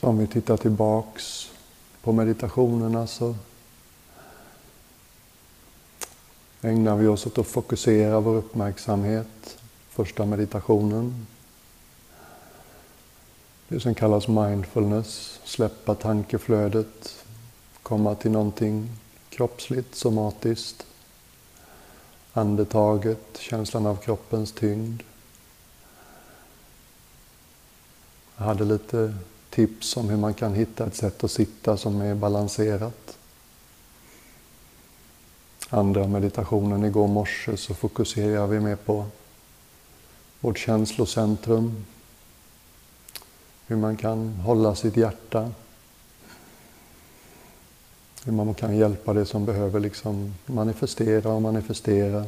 Så om vi tittar tillbaks på meditationerna så ägnar vi oss åt att fokusera vår uppmärksamhet, första meditationen. Det som kallas mindfulness, släppa tankeflödet, komma till någonting kroppsligt, somatiskt. Andetaget, känslan av kroppens tyngd. Jag hade lite tips om hur man kan hitta ett sätt att sitta som är balanserat. Andra meditationen igår morse så fokuserar vi mer på vårt känslocentrum. Hur man kan hålla sitt hjärta. Hur man kan hjälpa det som behöver liksom manifestera och manifestera.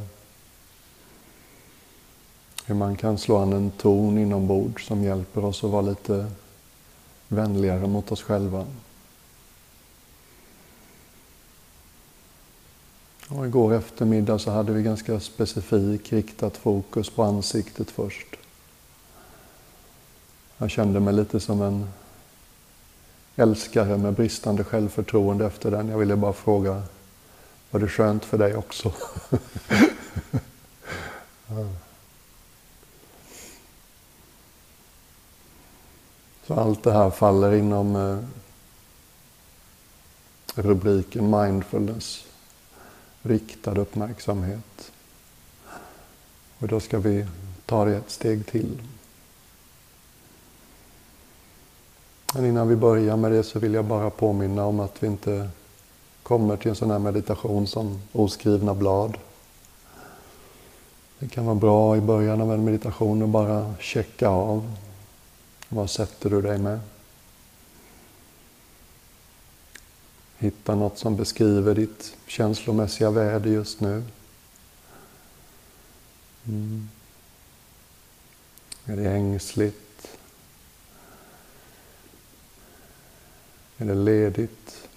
Hur man kan slå an en ton inombords som hjälper oss att vara lite vänligare mot oss själva. Och igår eftermiddag så hade vi ganska specifikt riktat fokus på ansiktet först. Jag kände mig lite som en älskare med bristande självförtroende efter den. Jag ville bara fråga, var det skönt för dig också? Så allt det här faller inom eh, rubriken mindfulness, riktad uppmärksamhet. Och då ska vi ta det ett steg till. Men innan vi börjar med det så vill jag bara påminna om att vi inte kommer till en sån här meditation som oskrivna blad. Det kan vara bra i början av en meditation att bara checka av vad sätter du dig med? Hitta något som beskriver ditt känslomässiga väder just nu. Mm. Är det ängsligt? Är det ledigt?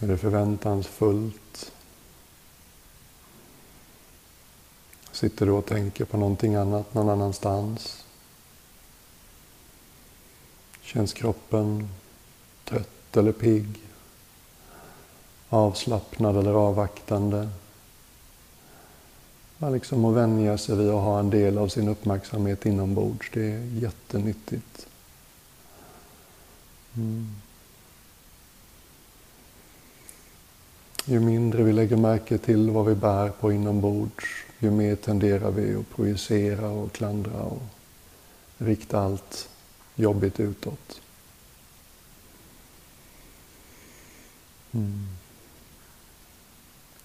Är det förväntansfullt? Sitter du och tänker på någonting annat någon annanstans? Känns kroppen trött eller pigg? Avslappnad eller avvaktande? Man liksom att vänja sig vid att ha en del av sin uppmärksamhet inombords. Det är jättenyttigt. Mm. Ju mindre vi lägger märke till vad vi bär på inombords, ju mer tenderar vi att projicera och klandra och rikta allt jobbigt utåt. Mm.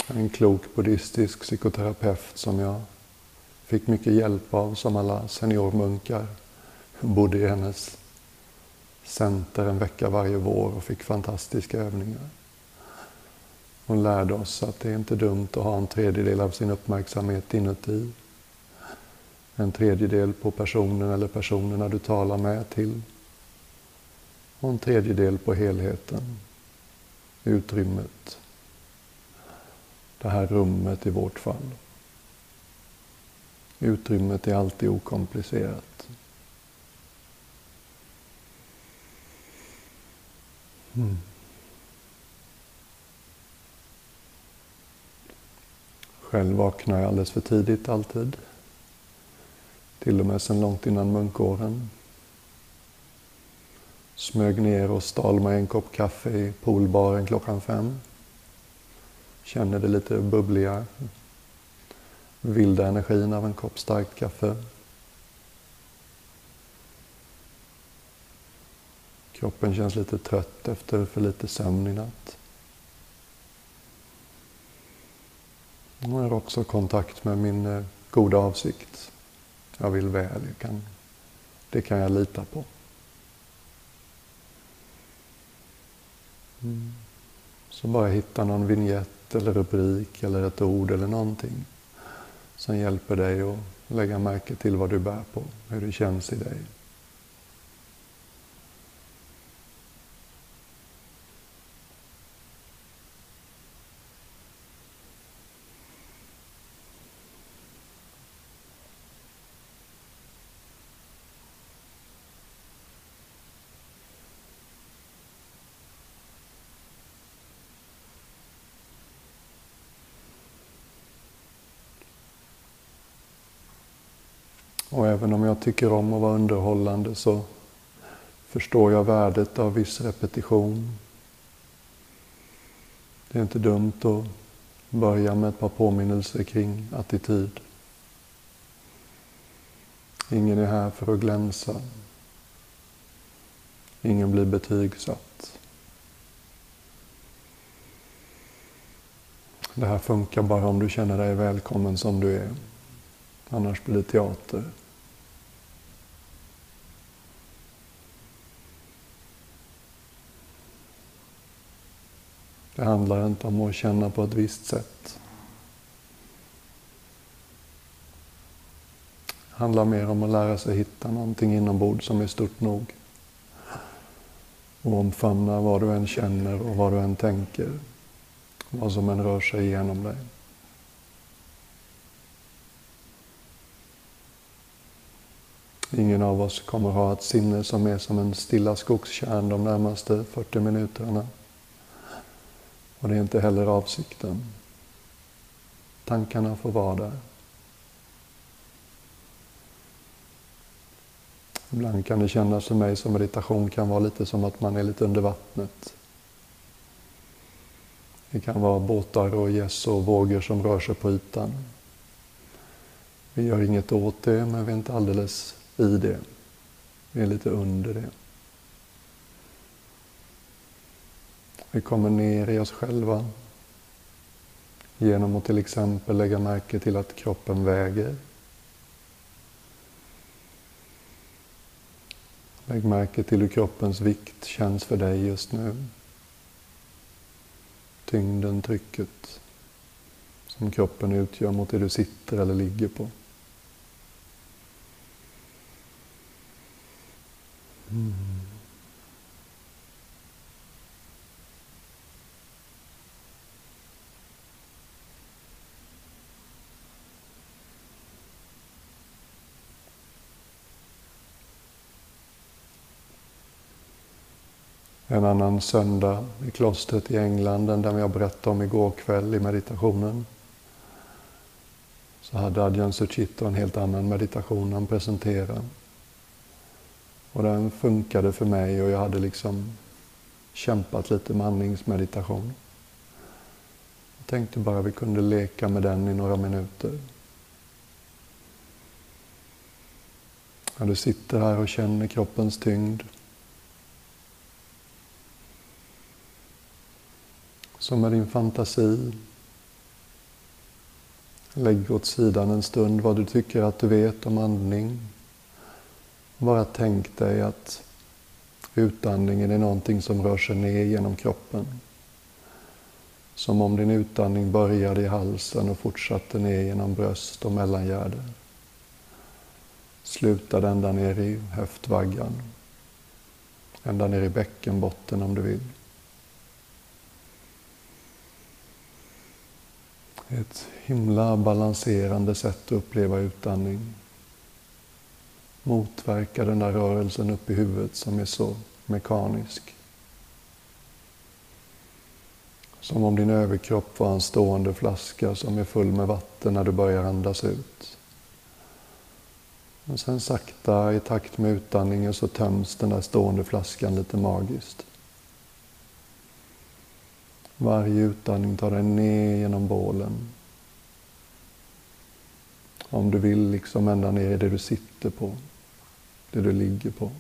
En klok buddhistisk psykoterapeut som jag fick mycket hjälp av som alla seniormunkar. Bodde i hennes center en vecka varje vår och fick fantastiska övningar. Hon lärde oss att det är inte dumt att ha en tredjedel av sin uppmärksamhet inuti. En tredjedel på personen eller personerna du talar med till. Och en tredjedel på helheten. Utrymmet. Det här rummet i vårt fall. Utrymmet är alltid okomplicerat. Mm. Själv vaknar jag alldeles för tidigt alltid. Till och med sedan långt innan munkåren. Smög ner och stal mig en kopp kaffe i poolbaren klockan fem. Känner det lite bubbliga, vilda energin av en kopp starkt kaffe. Kroppen känns lite trött efter för lite sömn i natt. Jag har också kontakt med min eh, goda avsikt. Jag vill väl, jag kan, det kan jag lita på. Mm. Så bara hitta någon vignett eller rubrik eller ett ord eller någonting som hjälper dig att lägga märke till vad du bär på, hur det känns i dig. Och även om jag tycker om att vara underhållande så förstår jag värdet av viss repetition. Det är inte dumt att börja med ett par påminnelser kring attityd. Ingen är här för att glänsa. Ingen blir betygsatt. Det här funkar bara om du känner dig välkommen som du är. Annars blir det teater. Det handlar inte om att känna på ett visst sätt. Det handlar mer om att lära sig hitta någonting inombords som är stort nog. Och omfamna vad du än känner och vad du än tänker. Vad som än rör sig igenom dig. Ingen av oss kommer ha ett sinne som är som en stilla skogskärn de närmaste 40 minuterna. Och det är inte heller avsikten. Tankarna får vara där. Ibland kan det kännas för mig som meditation kan vara lite som att man är lite under vattnet. Det kan vara båtar och gäss och vågor som rör sig på ytan. Vi gör inget åt det, men vi är inte alldeles i det. Vi är lite under det. Vi kommer ner i oss själva genom att till exempel lägga märke till att kroppen väger. Lägg märke till hur kroppens vikt känns för dig just nu. Tyngden, trycket som kroppen utgör mot det du sitter eller ligger på. Mm. En annan söndag i klostret i England, den där jag berättade om igår kväll i meditationen, så hade Adjan Suchito en helt annan meditation han presenterade. Och den funkade för mig och jag hade liksom kämpat lite med andningsmeditation. Jag tänkte bara vi kunde leka med den i några minuter. När du sitter här och känner kroppens tyngd. Så med din fantasi lägg åt sidan en stund vad du tycker att du vet om andning. Bara tänk dig att utandningen är någonting som rör sig ner genom kroppen. Som om din utandning började i halsen och fortsatte ner genom bröst och mellangärde. Slutade ända ner i höftvaggan. Ända ner i bäckenbotten om du vill. Ett himla balanserande sätt att uppleva utandning motverka den där rörelsen upp i huvudet som är så mekanisk. Som om din överkropp var en stående flaska som är full med vatten när du börjar andas ut. Och sen sakta i takt med utandningen så töms den där stående flaskan lite magiskt. Varje utandning tar dig ner genom bålen. Om du vill liksom ända ner i det du sitter på det du ligger på.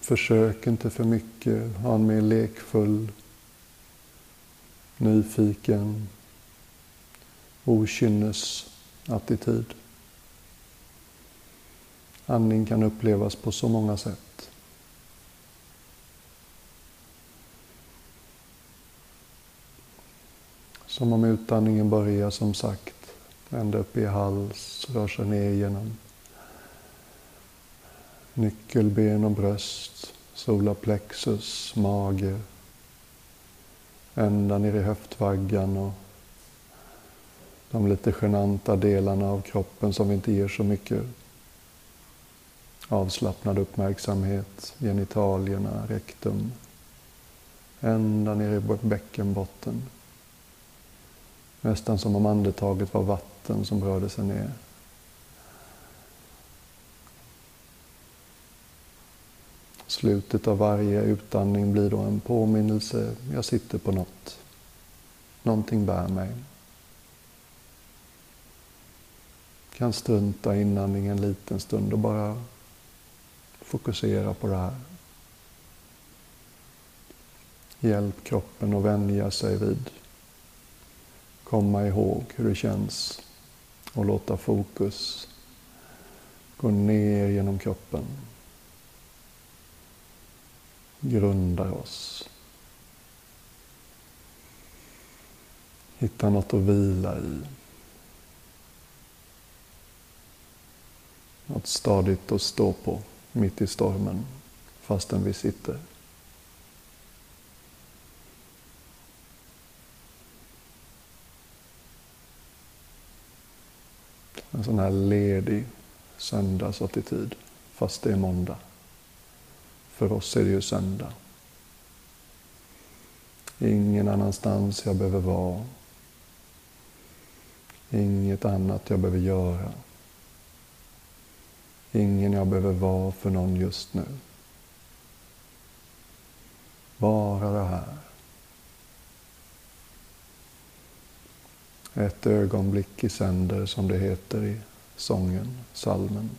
Försök inte för mycket. Ha en mer lekfull, nyfiken, okynnesattityd. Andning kan upplevas på så många sätt. Som om utandningen börjar som sagt ända upp i hals, rör sig ner genom nyckelben och bröst, solarplexus, mage, ända ner i höftvaggan och de lite genanta delarna av kroppen som vi inte ger så mycket Avslappnad uppmärksamhet, genitalierna, rektum. Ända ner i bäckenbotten. Nästan som om andetaget var vatten som rörde sig ner. Slutet av varje utandning blir då en påminnelse. Jag sitter på något. Någonting bär mig. Kan strunta i inandningen en liten stund och bara fokusera på det här. Hjälp kroppen att vänja sig vid. Komma ihåg hur det känns och låta fokus gå ner genom kroppen grundar oss. Hitta något att vila i. Något stadigt att stå på mitt i stormen fastän vi sitter. En sån här ledig söndagsattityd fast det är måndag. För oss är det ju söndag. Ingen annanstans jag behöver vara. Inget annat jag behöver göra. Ingen jag behöver vara för någon just nu. Bara det här. Ett ögonblick i sänder, som det heter i sången, salmen.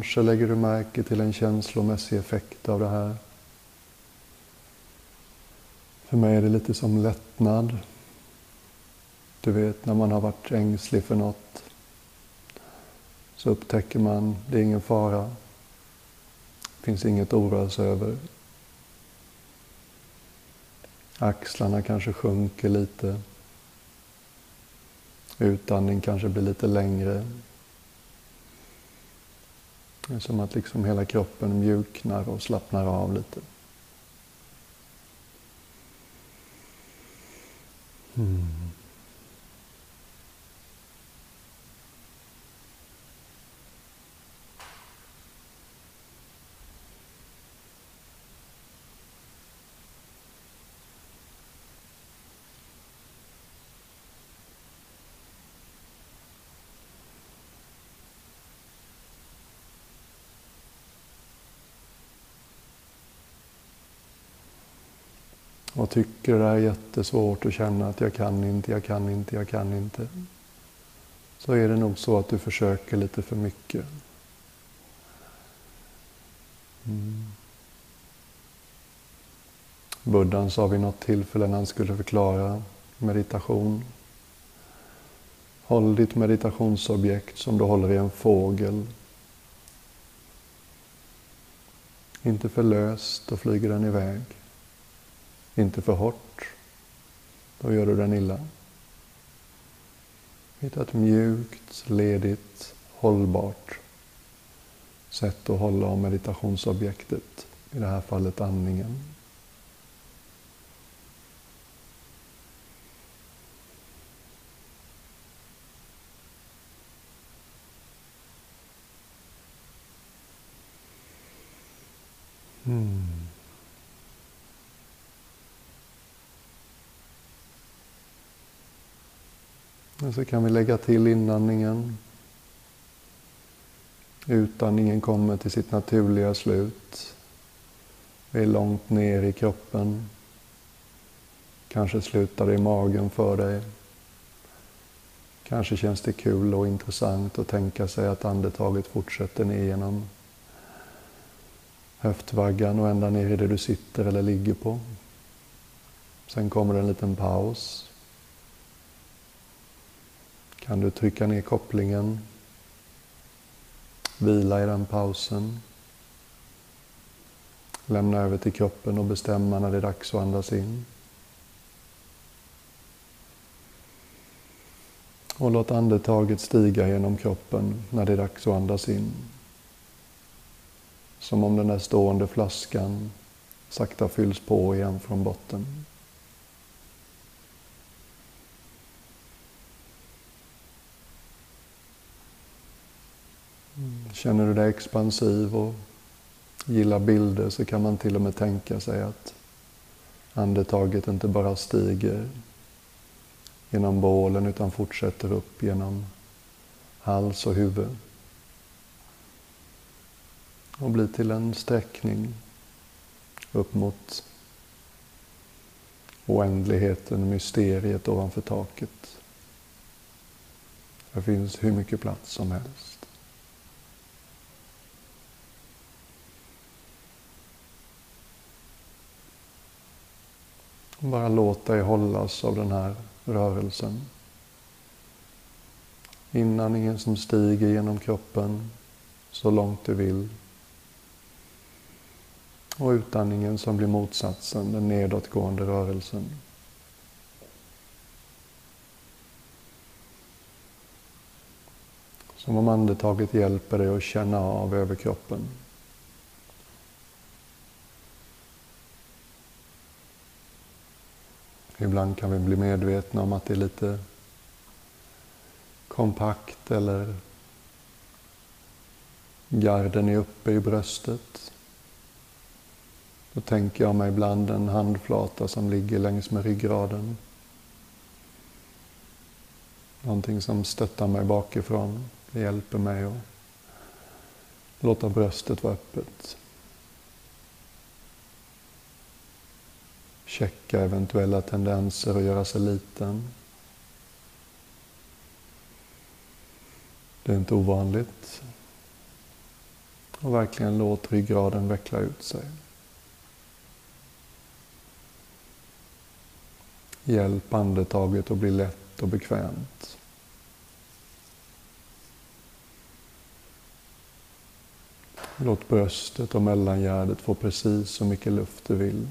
Kanske lägger du märke till en känslomässig effekt av det här. För mig är det lite som lättnad. Du vet när man har varit ängslig för något så upptäcker man det är ingen fara. Det finns inget att oroa sig över. Axlarna kanske sjunker lite. Utandning kanske blir lite längre. Det är som att liksom hela kroppen mjuknar och slappnar av lite. Mm. Och tycker det är jättesvårt att känna att jag kan inte, jag kan inte, jag kan inte. Så är det nog så att du försöker lite för mycket. Mm. Buddhan sa vid något tillfälle när han skulle förklara meditation. Håll ditt meditationsobjekt som du håller i en fågel. Inte för löst, då flyger den iväg. Inte för hårt. Då gör du den illa. Hitta ett mjukt, ledigt, hållbart sätt att hålla om meditationsobjektet. I det här fallet andningen. Och så kan vi lägga till inandningen. Utandningen kommer till sitt naturliga slut. Vi är långt ner i kroppen. Kanske slutar det i magen för dig. Kanske känns det kul och intressant att tänka sig att andetaget fortsätter ner genom höftvaggan och ända ner i det du sitter eller ligger på. Sen kommer det en liten paus kan du trycka ner kopplingen, vila i den pausen, lämna över till kroppen och bestämma när det är dags att andas in. Och låt andetaget stiga genom kroppen när det är dags att andas in. Som om den där stående flaskan sakta fylls på igen från botten. Känner du dig expansiv och gillar bilder så kan man till och med tänka sig att andetaget inte bara stiger genom bålen utan fortsätter upp genom hals och huvud. Och blir till en sträckning upp mot oändligheten, mysteriet ovanför taket. Det finns hur mycket plats som helst. Bara låt dig hållas av den här rörelsen. Inandningen som stiger genom kroppen så långt du vill. Och utandningen som blir motsatsen, den nedåtgående rörelsen. Som om andetaget hjälper dig att känna av överkroppen. kroppen. Ibland kan vi bli medvetna om att det är lite kompakt eller garden är uppe i bröstet. Då tänker jag mig ibland en handflata som ligger längs med ryggraden. Någonting som stöttar mig bakifrån. Det hjälper mig att låta bröstet vara öppet. Checka eventuella tendenser att göra sig liten. Det är inte ovanligt. Och verkligen låt ryggraden veckla ut sig. Hjälp andetaget att bli lätt och bekvämt. Låt bröstet och mellangärdet få precis så mycket luft du vill.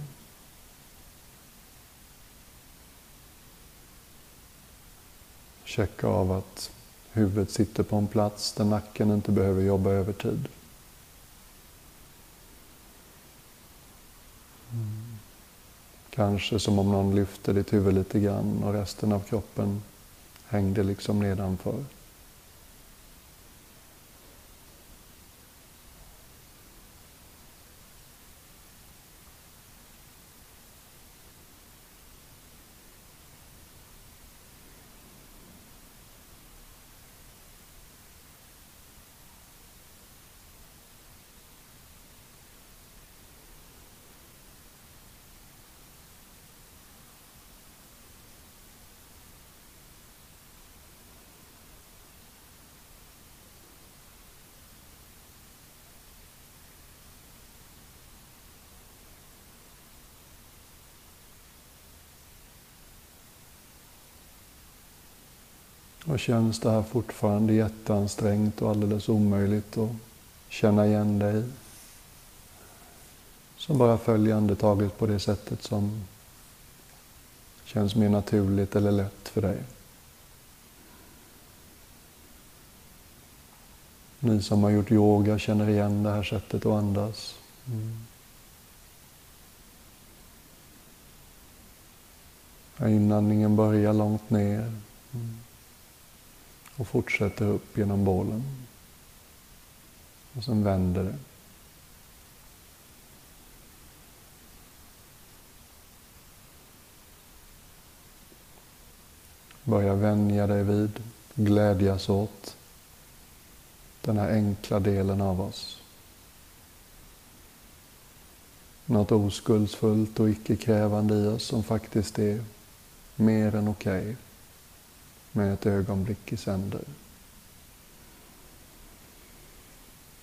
Checka av att huvudet sitter på en plats där nacken inte behöver jobba övertid. Mm. Kanske som om någon lyfter ditt huvud lite grann och resten av kroppen hängde liksom nedanför. Känns det här fortfarande jätteansträngt och alldeles omöjligt att känna igen dig så bara följ andetaget på det sättet som känns mer naturligt eller lätt för dig. Ni som har gjort yoga känner igen det här sättet att andas. Mm. Inandningen börjar långt ner. Mm och fortsätter upp genom bålen. Och sen vänder det. Börja vänja dig vid, glädjas åt den här enkla delen av oss. Något oskuldsfullt och icke-krävande i oss som faktiskt är mer än okej. Okay med ett ögonblick i sänder.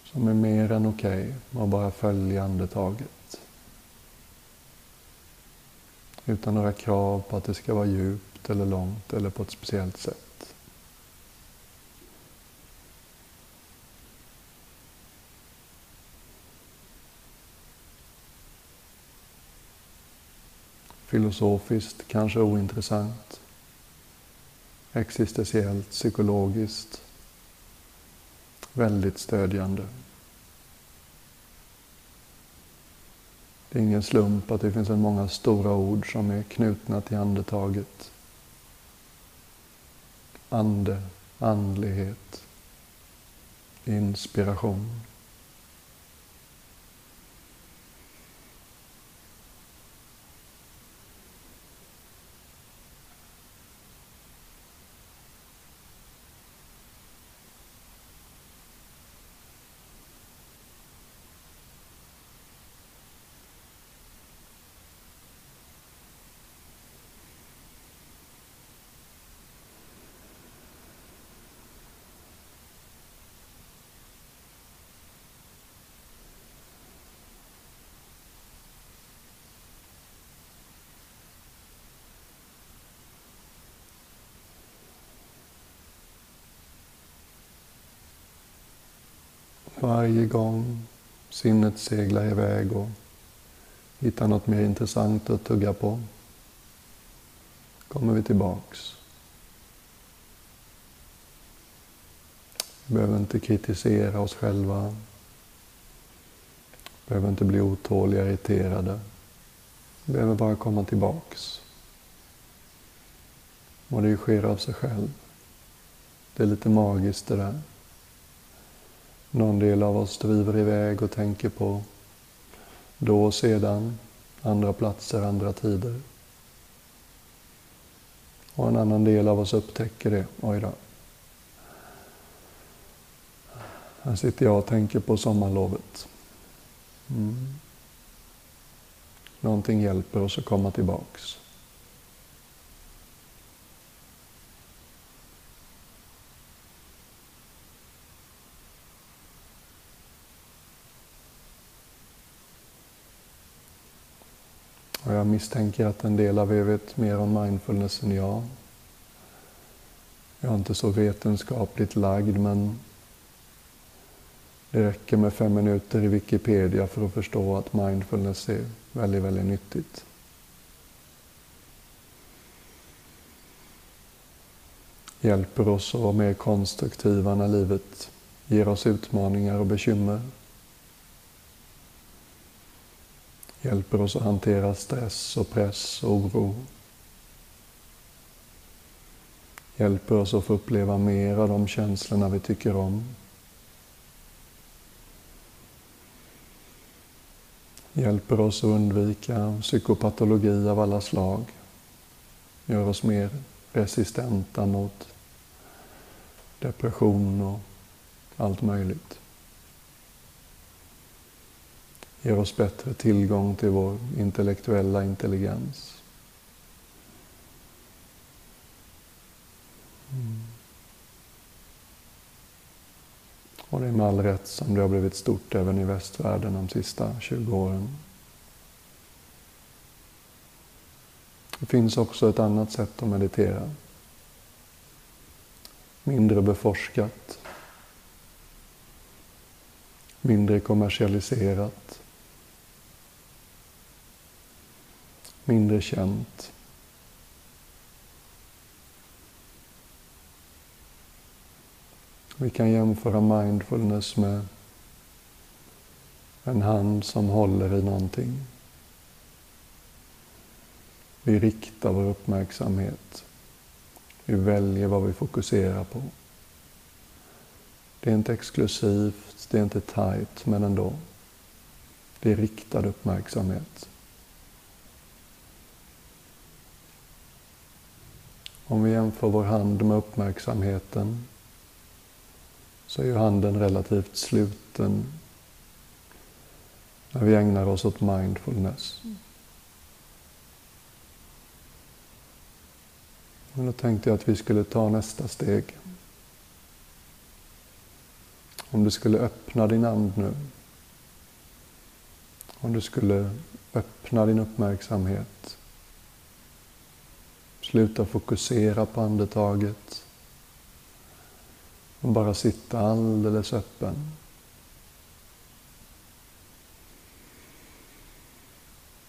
Som är mer än okej okay, att bara följa andetaget. Utan några krav på att det ska vara djupt eller långt eller på ett speciellt sätt. Filosofiskt kanske ointressant existentiellt, psykologiskt väldigt stödjande. Det är ingen slump att det finns en många stora ord som är knutna till andetaget. Ande, andlighet, inspiration. Varje gång sinnet seglar iväg och hittar något mer intressant att tugga på kommer vi tillbaks. Vi behöver inte kritisera oss själva. Vi behöver inte bli otåliga, irriterade. Vi behöver bara komma tillbaks. Och det sker av sig själv. Det är lite magiskt det där. Någon del av oss driver iväg och tänker på då och sedan, andra platser, andra tider. Och en annan del av oss upptäcker det. Oj då. Här sitter jag och tänker på sommarlovet. Mm. Någonting hjälper oss att komma tillbaks. Och jag misstänker att en del av er vet mer om mindfulness än jag. Jag är inte så vetenskapligt lagd men det räcker med fem minuter i Wikipedia för att förstå att mindfulness är väldigt, väldigt nyttigt. Hjälper oss att vara mer konstruktiva när livet ger oss utmaningar och bekymmer. Hjälper oss att hantera stress och press och oro. Hjälper oss att få uppleva mer av de känslorna vi tycker om. Hjälper oss att undvika psykopatologi av alla slag. Gör oss mer resistenta mot depression och allt möjligt ger oss bättre tillgång till vår intellektuella intelligens. Mm. Och det är med all rätt som det har blivit stort även i västvärlden de sista 20 åren. Det finns också ett annat sätt att meditera. Mindre beforskat. Mindre kommersialiserat. Mindre känt. Vi kan jämföra mindfulness med en hand som håller i någonting. Vi riktar vår uppmärksamhet. Vi väljer vad vi fokuserar på. Det är inte exklusivt, det är inte tajt, men ändå. Det är riktad uppmärksamhet. Om vi jämför vår hand med uppmärksamheten så är ju handen relativt sluten när vi ägnar oss åt mindfulness. Men då tänkte jag att vi skulle ta nästa steg. Om du skulle öppna din and nu. Om du skulle öppna din uppmärksamhet Sluta fokusera på andetaget. Och bara sitta alldeles öppen.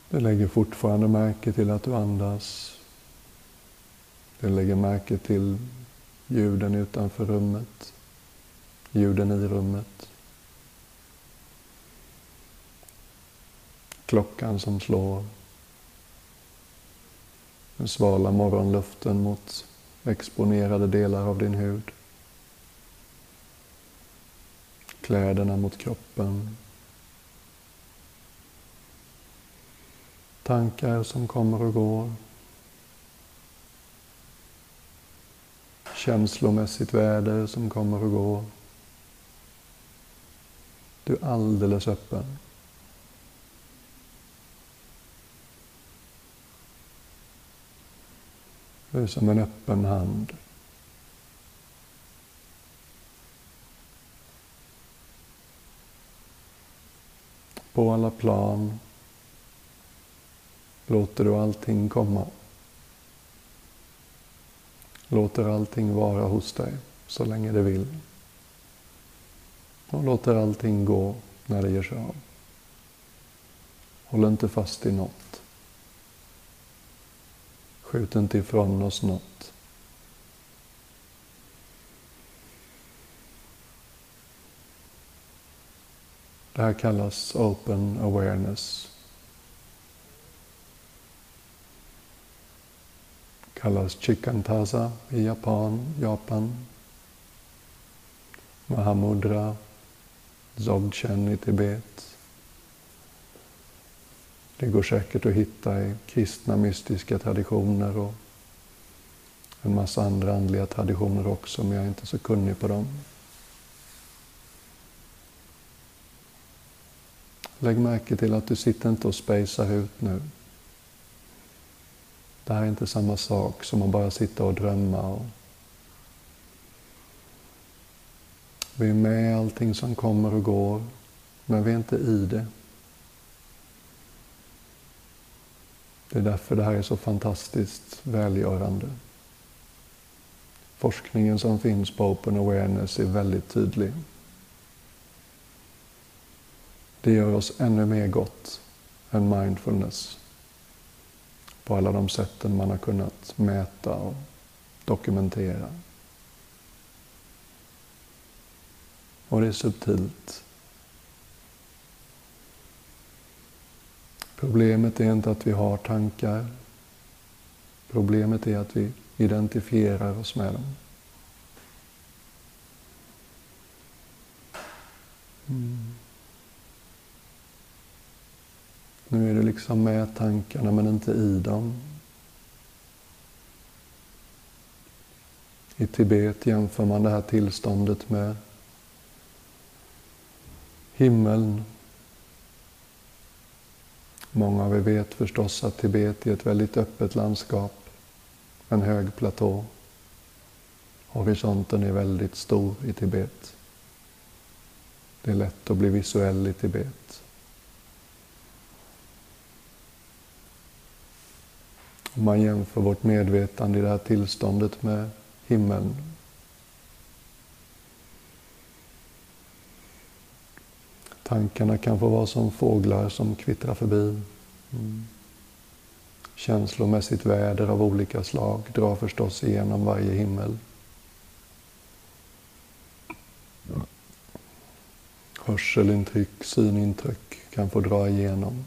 Du lägger fortfarande märke till att du andas. Du lägger märke till ljuden utanför rummet, ljuden i rummet. klockan som slår. Den svala morgonluften mot exponerade delar av din hud. Kläderna mot kroppen. Tankar som kommer och går. Känslomässigt väder som kommer och går. Du är alldeles öppen. Du är som en öppen hand. På alla plan låter du allting komma. Låter allting vara hos dig så länge det vill. Och låter allting gå när det ger sig av. Håll inte fast i något. Skjut inte ifrån oss något. Det här kallas open awareness. kallas Chikantaza i Japan, Japan. Mahamudra, Dzogchen i Tibet. Det går säkert att hitta i kristna mystiska traditioner och en massa andra andliga traditioner också, men jag är inte så kunnig på dem. Lägg märke till att du sitter inte och spejsar ut nu. Det här är inte samma sak som att bara sitta och drömma. Och vi är med i allting som kommer och går, men vi är inte i det. Det är därför det här är så fantastiskt välgörande. Forskningen som finns på Open Awareness är väldigt tydlig. Det gör oss ännu mer gott än mindfulness på alla de sätten man har kunnat mäta och dokumentera. Och det är subtilt. Problemet är inte att vi har tankar. Problemet är att vi identifierar oss med dem. Mm. Nu är du liksom med tankarna men inte i dem. I Tibet jämför man det här tillståndet med himmeln. Många av er vet förstås att Tibet är ett väldigt öppet landskap. En hög platå. Horisonten är väldigt stor i Tibet. Det är lätt att bli visuell i Tibet. Om man jämför vårt medvetande i det här tillståndet med himlen Tankarna kan få vara som fåglar som kvittrar förbi. Mm. Känslomässigt väder av olika slag drar förstås igenom varje himmel. Hörselintryck, synintryck kan få dra igenom.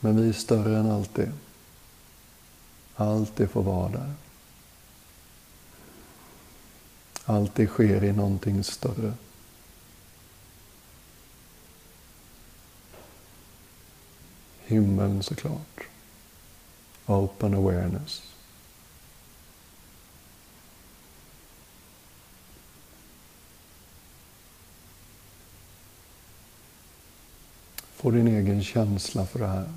Men vi är större än allt det. Allt det får vara där. Allt det sker i någonting större. Himmeln såklart. Open awareness. Få din egen känsla för det här.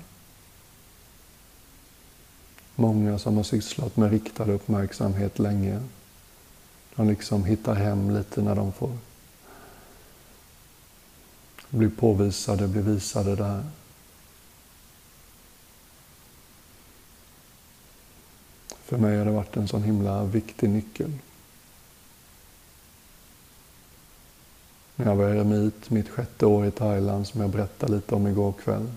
Många som har sysslat med riktad uppmärksamhet länge, de liksom hittar hem lite när de får bli påvisade, bli visade det här. För mig har det varit en sån himla viktig nyckel. När jag var eremit, mitt sjätte år i Thailand, som jag berättade lite om igår kväll,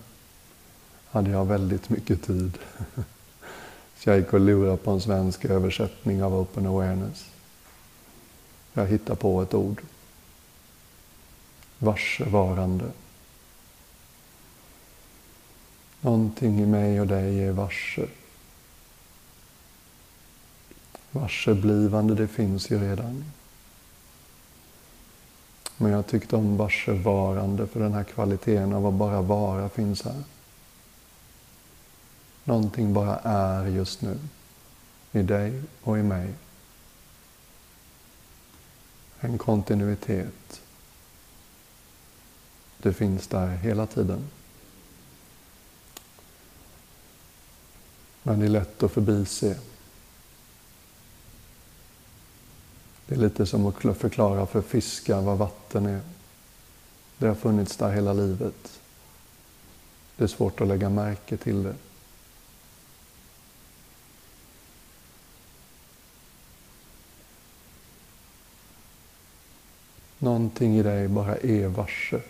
hade jag väldigt mycket tid. Så jag gick och lurade på en svensk översättning av Open Awareness. Jag hittade på ett ord. Varsevarande. Någonting i mig och dig är varse. Varseblivande, det finns ju redan. Men jag tyckte om varsevarande för den här kvaliteten av att bara vara finns här. Någonting bara är just nu. I dig och i mig. En kontinuitet. Det finns där hela tiden. Men det är lätt att förbise. Det är lite som att förklara för fiskar vad vatten är. Det har funnits där hela livet. Det är svårt att lägga märke till det. Någonting i dig bara är varse.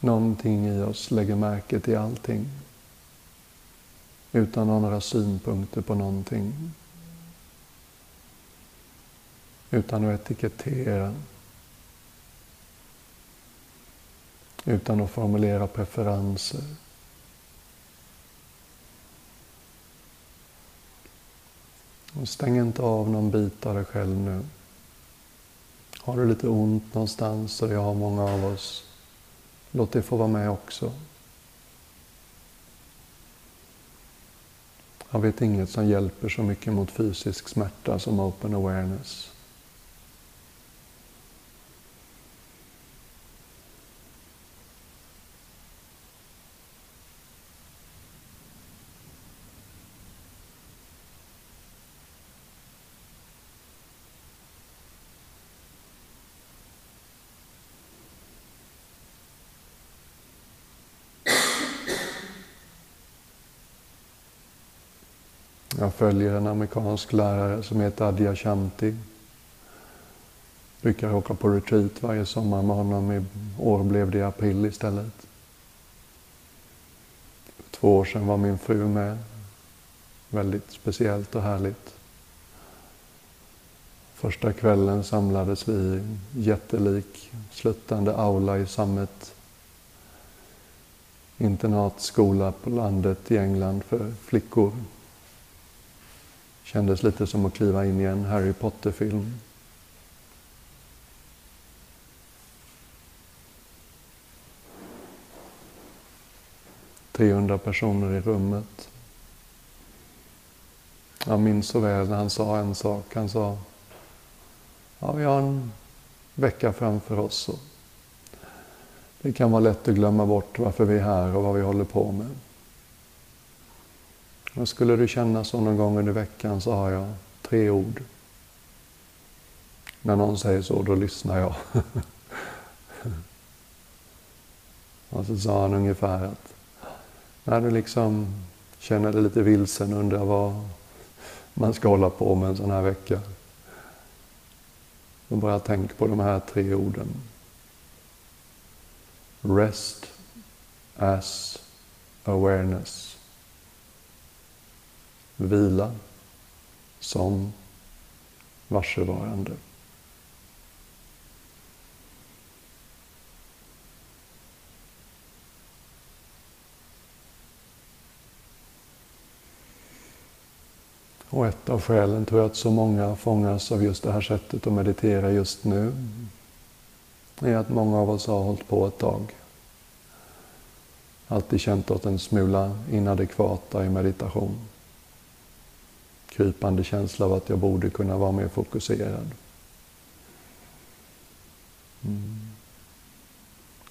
Någonting i oss lägger märke till allting utan att ha några synpunkter på någonting. Utan att etikettera. Utan att formulera preferenser. Och stäng inte av någon bit av dig själv nu. Har du lite ont någonstans, och det har många av oss, låt det få vara med också. Jag vet inget som hjälper så mycket mot fysisk smärta som open awareness. Jag följer en amerikansk lärare som heter Adya Shanti. Brukar åka på retreat varje sommar med honom. I år blev det i april istället. För två år sedan var min fru med. Väldigt speciellt och härligt. Första kvällen samlades vi i en jättelik sluttande aula i Sammet internatskola på landet i England för flickor Kändes lite som att kliva in i en Harry Potter-film. ...300 personer i rummet. Jag minns så väl när han sa en sak. Han sa... Ja, vi har en vecka framför oss. Och det kan vara lätt att glömma bort varför vi är här och vad vi håller på med. Och skulle du känna så någon gång under veckan så har jag tre ord. När någon säger så, då lyssnar jag. och så sa han ungefär att när du liksom känner dig lite vilsen och undrar vad man ska hålla på med en sån här vecka. Då bara tänk på de här tre orden. Rest as awareness vila som varsevarande. Och ett av skälen tror jag att så många fångas av just det här sättet att meditera just nu är att många av oss har hållit på ett tag. Alltid känt oss en smula inadekvata i meditation krypande känsla av att jag borde kunna vara mer fokuserad. Mm.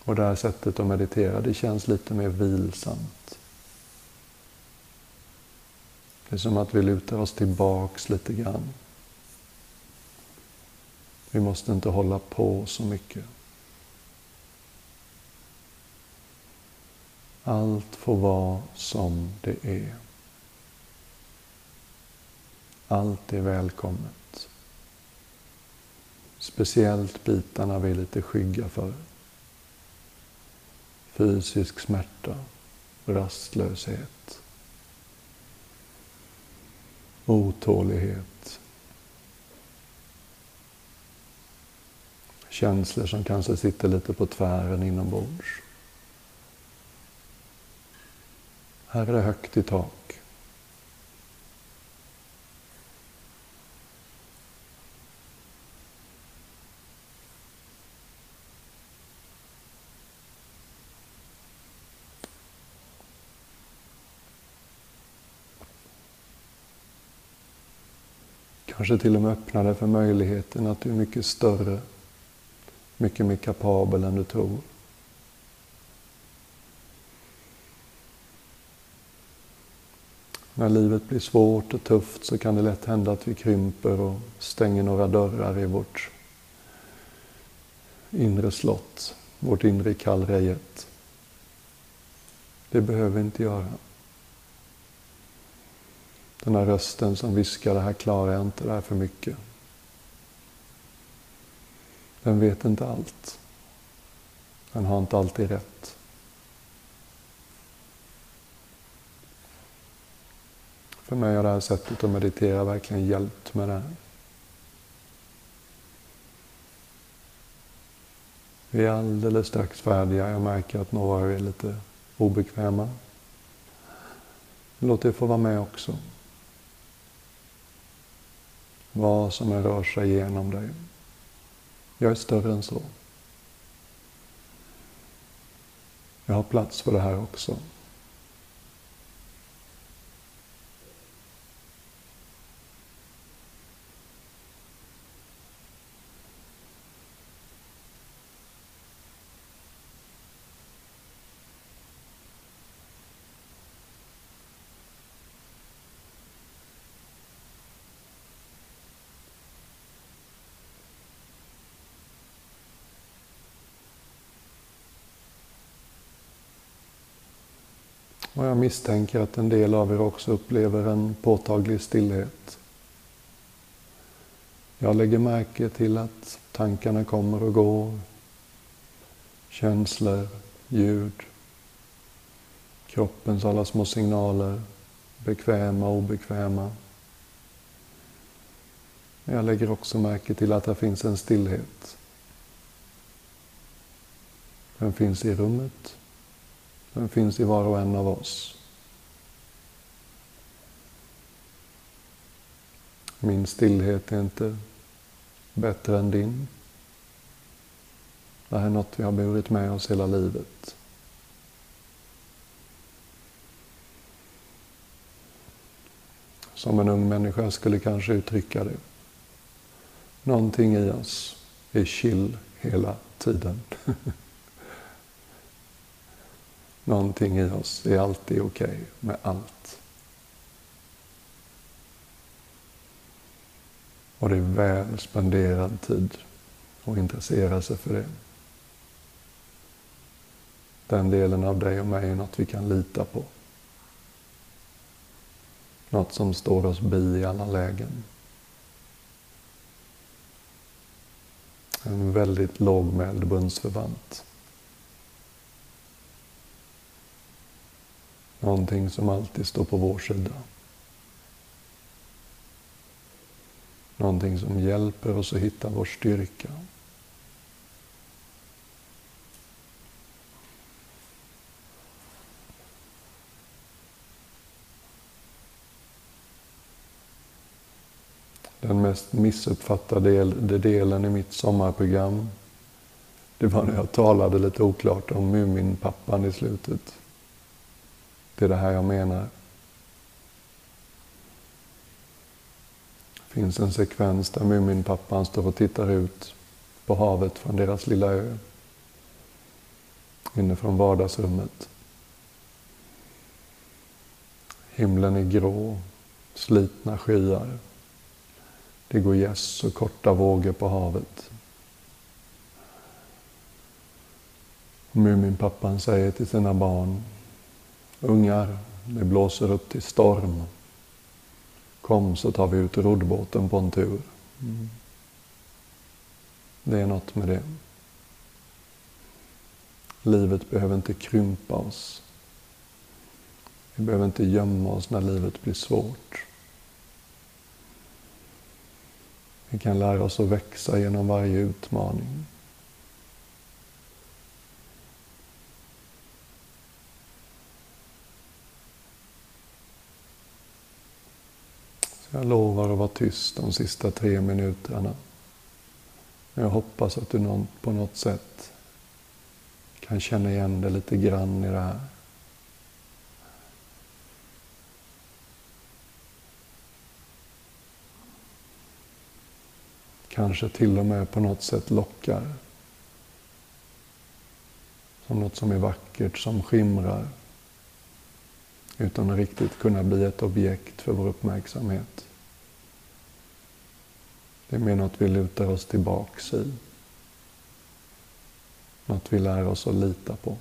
Och det här sättet att meditera, det känns lite mer vilsamt. Det är som att vi lutar oss tillbaks lite grann. Vi måste inte hålla på så mycket. Allt får vara som det är. Allt är välkommet. Speciellt bitarna vi är lite skygga för. Fysisk smärta, rastlöshet, otålighet, Känslor som kanske sitter lite på tvären inombords. Här är det högt i tak. Kanske till och med öppna dig för möjligheten att du är mycket större, mycket mer kapabel än du tror. När livet blir svårt och tufft så kan det lätt hända att vi krymper och stänger några dörrar i vårt inre slott, vårt inre kallrejet. Det behöver vi inte göra. Den här rösten som viskar, det här klarar jag inte, det här är för mycket. Den vet inte allt. Den har inte alltid rätt. För mig har det här sättet att meditera verkligen hjälpt med det här. Vi är alldeles strax färdiga. Jag märker att några är lite obekväma. Låt det få vara med också. Vad som än rör sig genom dig. Jag är större än så. Jag har plats för det här också. Och jag misstänker att en del av er också upplever en påtaglig stillhet. Jag lägger märke till att tankarna kommer och går. Känslor, ljud, kroppens alla små signaler, bekväma och obekväma. Jag lägger också märke till att det finns en stillhet. Den finns i rummet. Den finns i var och en av oss. Min stillhet är inte bättre än din. Det här är något vi har burit med oss hela livet. Som en ung människa skulle kanske uttrycka det. Någonting i oss är chill hela tiden. Någonting i oss är alltid okej okay med allt. Och det är väl spenderad tid att intressera sig för det. Den delen av dig och mig är något vi kan lita på. Något som står oss bi i alla lägen. En väldigt lågmäld bundsförvant. Någonting som alltid står på vår sida. Någonting som hjälper oss att hitta vår styrka. Den mest missuppfattade delen i mitt sommarprogram, det var när jag talade lite oklart om Muminpappan i slutet. Det är det här jag menar. Det finns en sekvens där Muminpappan står och tittar ut på havet från deras lilla ö. Inifrån vardagsrummet. Himlen är grå, slitna skyar. Det går gäss och korta vågor på havet. Muminpappan säger till sina barn Ungar, det blåser upp till storm. Kom så tar vi ut roddbåten på en tur. Mm. Det är något med det. Livet behöver inte krympa oss. Vi behöver inte gömma oss när livet blir svårt. Vi kan lära oss att växa genom varje utmaning. Jag lovar att vara tyst de sista tre minuterna. Men jag hoppas att du på något sätt kan känna igen dig lite grann i det här. Kanske till och med på något sätt lockar. Som något som är vackert, som skimrar. Utan att riktigt kunna bli ett objekt för vår uppmärksamhet. Det är mer något vi lutar oss tillbaks i. Något vi lär oss att lita på.